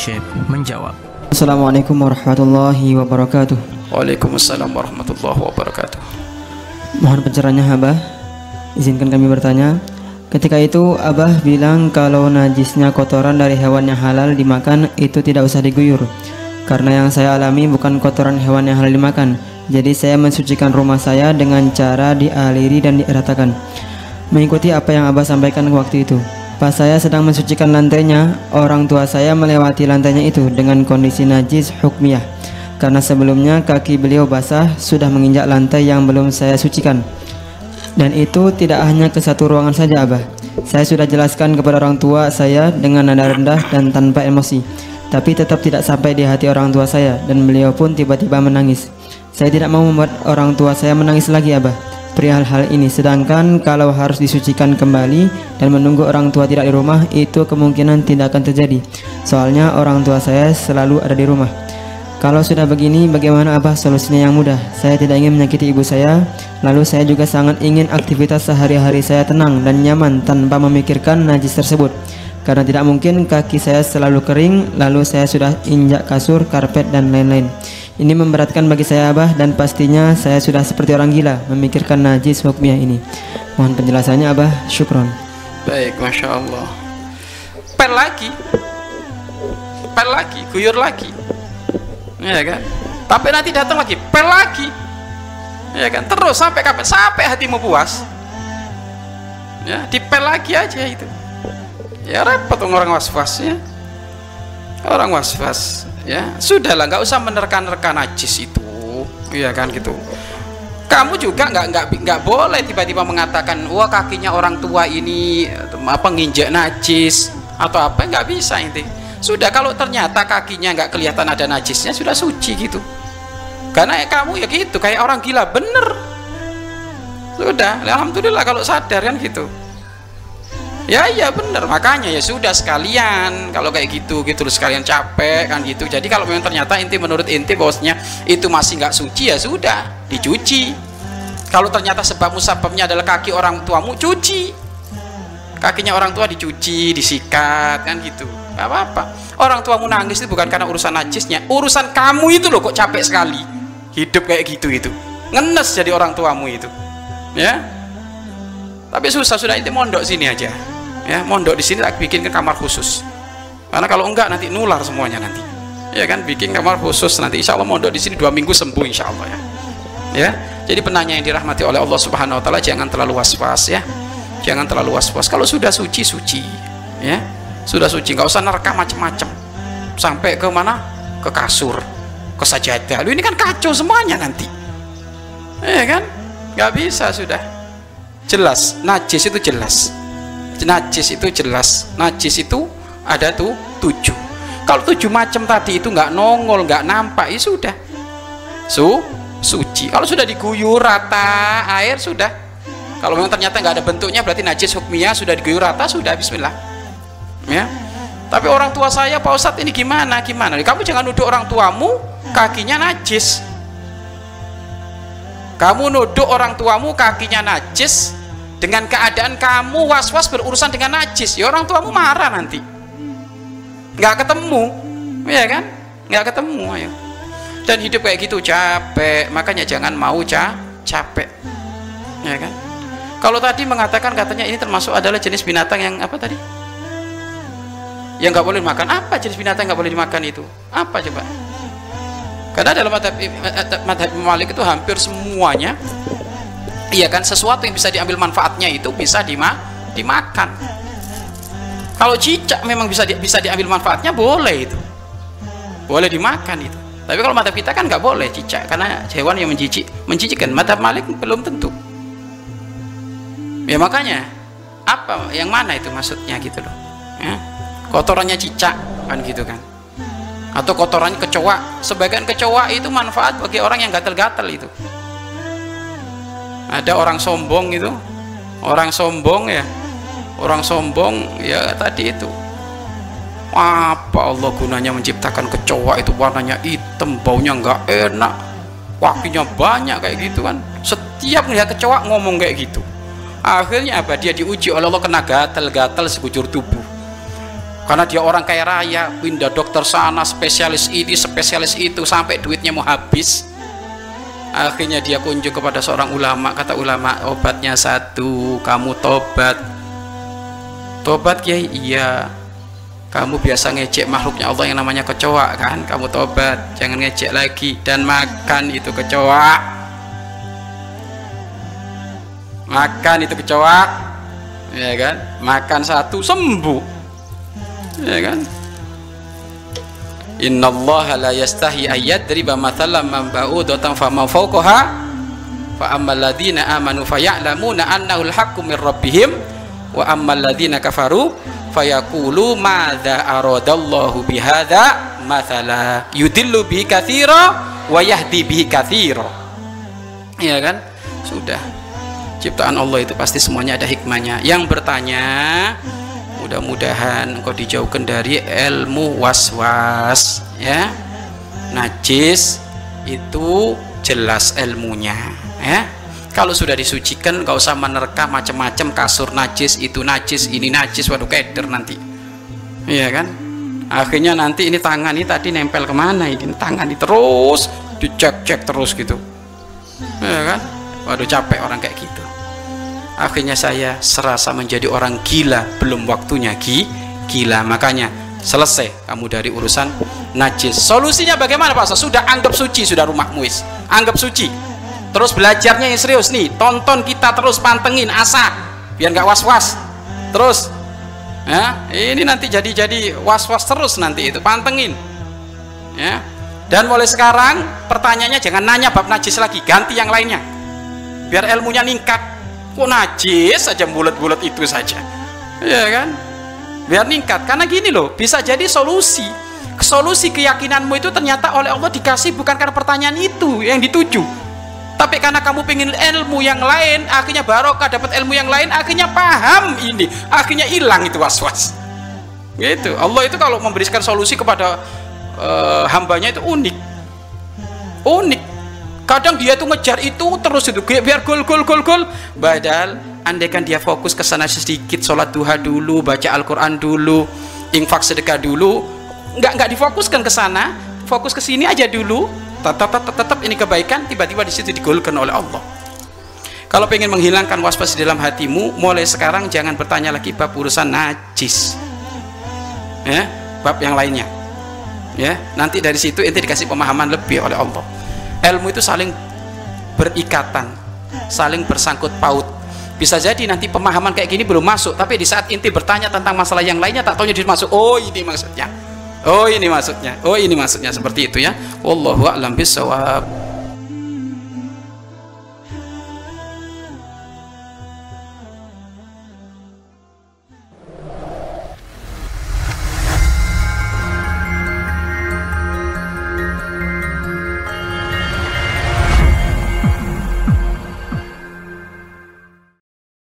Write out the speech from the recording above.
Syekh menjawab. Assalamualaikum warahmatullahi wabarakatuh. Waalaikumsalam warahmatullahi wabarakatuh. Mohon pencerahannya Abah. Izinkan kami bertanya. Ketika itu Abah bilang kalau najisnya kotoran dari hewan yang halal dimakan itu tidak usah diguyur. Karena yang saya alami bukan kotoran hewan yang halal dimakan. Jadi saya mensucikan rumah saya dengan cara dialiri dan diratakan. Mengikuti apa yang Abah sampaikan waktu itu. Pas saya sedang mensucikan lantainya, orang tua saya melewati lantainya itu dengan kondisi najis hukmiyah. Karena sebelumnya kaki beliau basah sudah menginjak lantai yang belum saya sucikan. Dan itu tidak hanya ke satu ruangan saja Abah. Saya sudah jelaskan kepada orang tua saya dengan nada rendah dan tanpa emosi. Tapi tetap tidak sampai di hati orang tua saya dan beliau pun tiba-tiba menangis. Saya tidak mau membuat orang tua saya menangis lagi Abah perihal hal ini. Sedangkan kalau harus disucikan kembali dan menunggu orang tua tidak di rumah itu kemungkinan tidak akan terjadi. Soalnya orang tua saya selalu ada di rumah. Kalau sudah begini bagaimana Abah solusinya yang mudah? Saya tidak ingin menyakiti ibu saya. Lalu saya juga sangat ingin aktivitas sehari-hari saya tenang dan nyaman tanpa memikirkan najis tersebut karena tidak mungkin kaki saya selalu kering lalu saya sudah injak kasur, karpet dan lain-lain ini memberatkan bagi saya Abah dan pastinya saya sudah seperti orang gila memikirkan najis hukmiyah ini. Mohon penjelasannya Abah, syukron. Baik, Masya Allah. Pel lagi. Pel lagi, guyur lagi. Ya kan? Tapi nanti datang lagi, pel lagi. Ya kan? Terus sampai kapan? Sampai hatimu puas. Ya, dipel lagi aja itu. Ya repot orang was-was ya. Orang was-was ya. Sudahlah nggak usah menerka-nerka najis itu. Iya kan gitu. Kamu juga nggak nggak nggak boleh tiba-tiba mengatakan wah kakinya orang tua ini apa nginjek najis atau apa nggak bisa inti. Sudah kalau ternyata kakinya nggak kelihatan ada najisnya sudah suci gitu. Karena ya kamu ya gitu kayak orang gila bener. Sudah alhamdulillah kalau sadar kan gitu ya iya bener. Makanya ya sudah sekalian. Kalau kayak gitu gitu sekalian capek kan gitu. Jadi kalau memang ternyata inti menurut inti bosnya itu masih nggak suci ya sudah dicuci. Kalau ternyata sebab musababnya adalah kaki orang tuamu cuci. Kakinya orang tua dicuci disikat kan gitu. Nggak apa-apa. Orang tuamu nangis itu bukan karena urusan najisnya. Urusan kamu itu loh kok capek sekali. Hidup kayak gitu itu. Ngenes jadi orang tuamu itu. Ya? Tapi susah sudah inti mondok sini aja ya mondok di sini tak bikin ke kamar khusus. Karena kalau enggak nanti nular semuanya nanti. Ya kan bikin kamar khusus nanti. Insya Allah mondok di sini dua minggu sembuh insya Allah ya. Ya jadi penanya yang dirahmati oleh Allah Subhanahu Wa Taala jangan terlalu was-was ya. Jangan terlalu was-was. Kalau sudah suci suci. Ya sudah suci. Nggak usah nerka macam-macam. Sampai ke mana? Ke kasur. Ke sajadah. Lu ini kan kacau semuanya nanti. Ya kan? Nggak bisa sudah. Jelas. Najis itu jelas najis itu jelas. Najis itu ada tuh tujuh. Kalau tujuh macam tadi itu nggak nongol nggak nampak ya sudah. Su suci. Kalau sudah diguyur rata air sudah. Kalau memang ternyata nggak ada bentuknya berarti najis hukmiyah sudah diguyur rata sudah Bismillah. Ya. Tapi orang tua saya Pak Ustadz ini gimana gimana? Kamu jangan nuduh orang tuamu kakinya najis. Kamu nuduh orang tuamu kakinya najis dengan keadaan kamu was-was berurusan dengan najis ya orang tuamu marah nanti. Nggak ketemu ya kan? Nggak ketemu ayo. Dan hidup kayak gitu capek. Makanya jangan mau ca capek. Ya kan? Kalau tadi mengatakan katanya ini termasuk adalah jenis binatang yang apa tadi? Yang nggak boleh dimakan. Apa jenis binatang nggak boleh dimakan itu? Apa coba? Karena dalam madhab, madhab Malik itu hampir semuanya iya kan sesuatu yang bisa diambil manfaatnya itu bisa dima dimakan. Kalau cicak memang bisa di, bisa diambil manfaatnya boleh itu. Boleh dimakan itu. Tapi kalau mata kita kan nggak boleh cicak karena hewan yang menjijik menjijikkan. Mata malik belum tentu. Ya makanya apa yang mana itu maksudnya gitu loh. Ya? kotorannya cicak kan gitu kan. Atau kotorannya kecoa. Sebagian kecoa itu manfaat bagi orang yang gatel-gatel itu ada orang sombong itu. Orang sombong ya. Orang sombong ya tadi itu. Apa Allah gunanya menciptakan kecoa itu? Warnanya hitam baunya nggak enak. Wakinya banyak kayak gitu kan. Setiap melihat kecoa ngomong kayak gitu. Akhirnya apa? Dia diuji oleh Allah kena gatal-gatal sekujur tubuh. Karena dia orang kaya raya pindah dokter sana spesialis ini spesialis itu sampai duitnya mau habis akhirnya dia kunjung kepada seorang ulama. Kata ulama obatnya satu kamu tobat. Tobat kiai? Iya. Kamu biasa ngecek makhluknya Allah yang namanya kecoa kan? Kamu tobat jangan ngecek lagi. Dan makan itu kecoa makan itu kecoa ya kan? Makan satu sembuh. Ya kan Inna Allah la yastahi ayat dariba mathalam man ba'udatan fama fawqaha. Fa ammal ladina amanu faya'lamuna annahu al-haqqu min rabbihim. Wa ammal ladina kafaru fayaqulu madza aradallahu bihadza mathala. Yudillu bihi katsira wa yahdi bihi katsira ya kan? Sudah. Ciptaan Allah itu pasti semuanya ada hikmahnya. Yang bertanya mudah-mudahan engkau dijauhkan dari ilmu was-was ya. Najis itu jelas ilmunya ya. Kalau sudah disucikan gak usah menerka macam-macam kasur najis itu najis ini najis waduh keder nanti. Iya kan? Akhirnya nanti ini tangan ini tadi nempel ke mana ini? Tangan ini terus dicek-cek terus gitu. Ya kan? Waduh capek orang kayak gitu akhirnya saya serasa menjadi orang gila belum waktunya gi gila. Makanya selesai kamu dari urusan najis. Solusinya bagaimana Pak? Sudah anggap suci sudah rumah muis anggap suci. Terus belajarnya yang serius nih. Tonton kita terus pantengin asa biar nggak was-was. Terus ya ini nanti jadi jadi was-was terus nanti itu. Pantengin. Ya. Dan mulai sekarang pertanyaannya jangan nanya bab najis lagi. Ganti yang lainnya. Biar ilmunya ningkat kok najis saja bulat-bulat itu saja? Ya kan? Biar ningkat. Karena gini loh bisa jadi solusi. Solusi keyakinanmu itu ternyata oleh Allah dikasih bukan karena pertanyaan itu yang dituju. Tapi karena kamu pengen ilmu yang lain akhirnya barokah dapat ilmu yang lain akhirnya paham ini. Akhirnya hilang itu was-was. Gitu. Allah itu kalau memberikan solusi kepada uh, hambanya itu unik. Unik kadang dia tuh ngejar itu terus itu. Biar gol gol gol gol. Padahal andaikan dia fokus ke sana sedikit sholat duha dulu baca Al-Quran dulu infak sedekah dulu nggak nggak difokuskan ke sana fokus ke sini aja dulu. Tetap tetap tetap ini kebaikan tiba-tiba di situ digolkan oleh Allah. Kalau pengen menghilangkan waspas di dalam hatimu mulai sekarang jangan bertanya lagi bab urusan najis. Ya bab yang lainnya. Ya nanti dari situ inti dikasih pemahaman lebih oleh Allah ilmu itu saling berikatan saling bersangkut paut. Bisa jadi nanti pemahaman kayak gini belum masuk tapi di saat inti bertanya tentang masalah yang lainnya tak tahunya masuk oh ini maksudnya. Oh ini maksudnya. Oh ini maksudnya seperti itu ya. Wallahu a'lam bisawab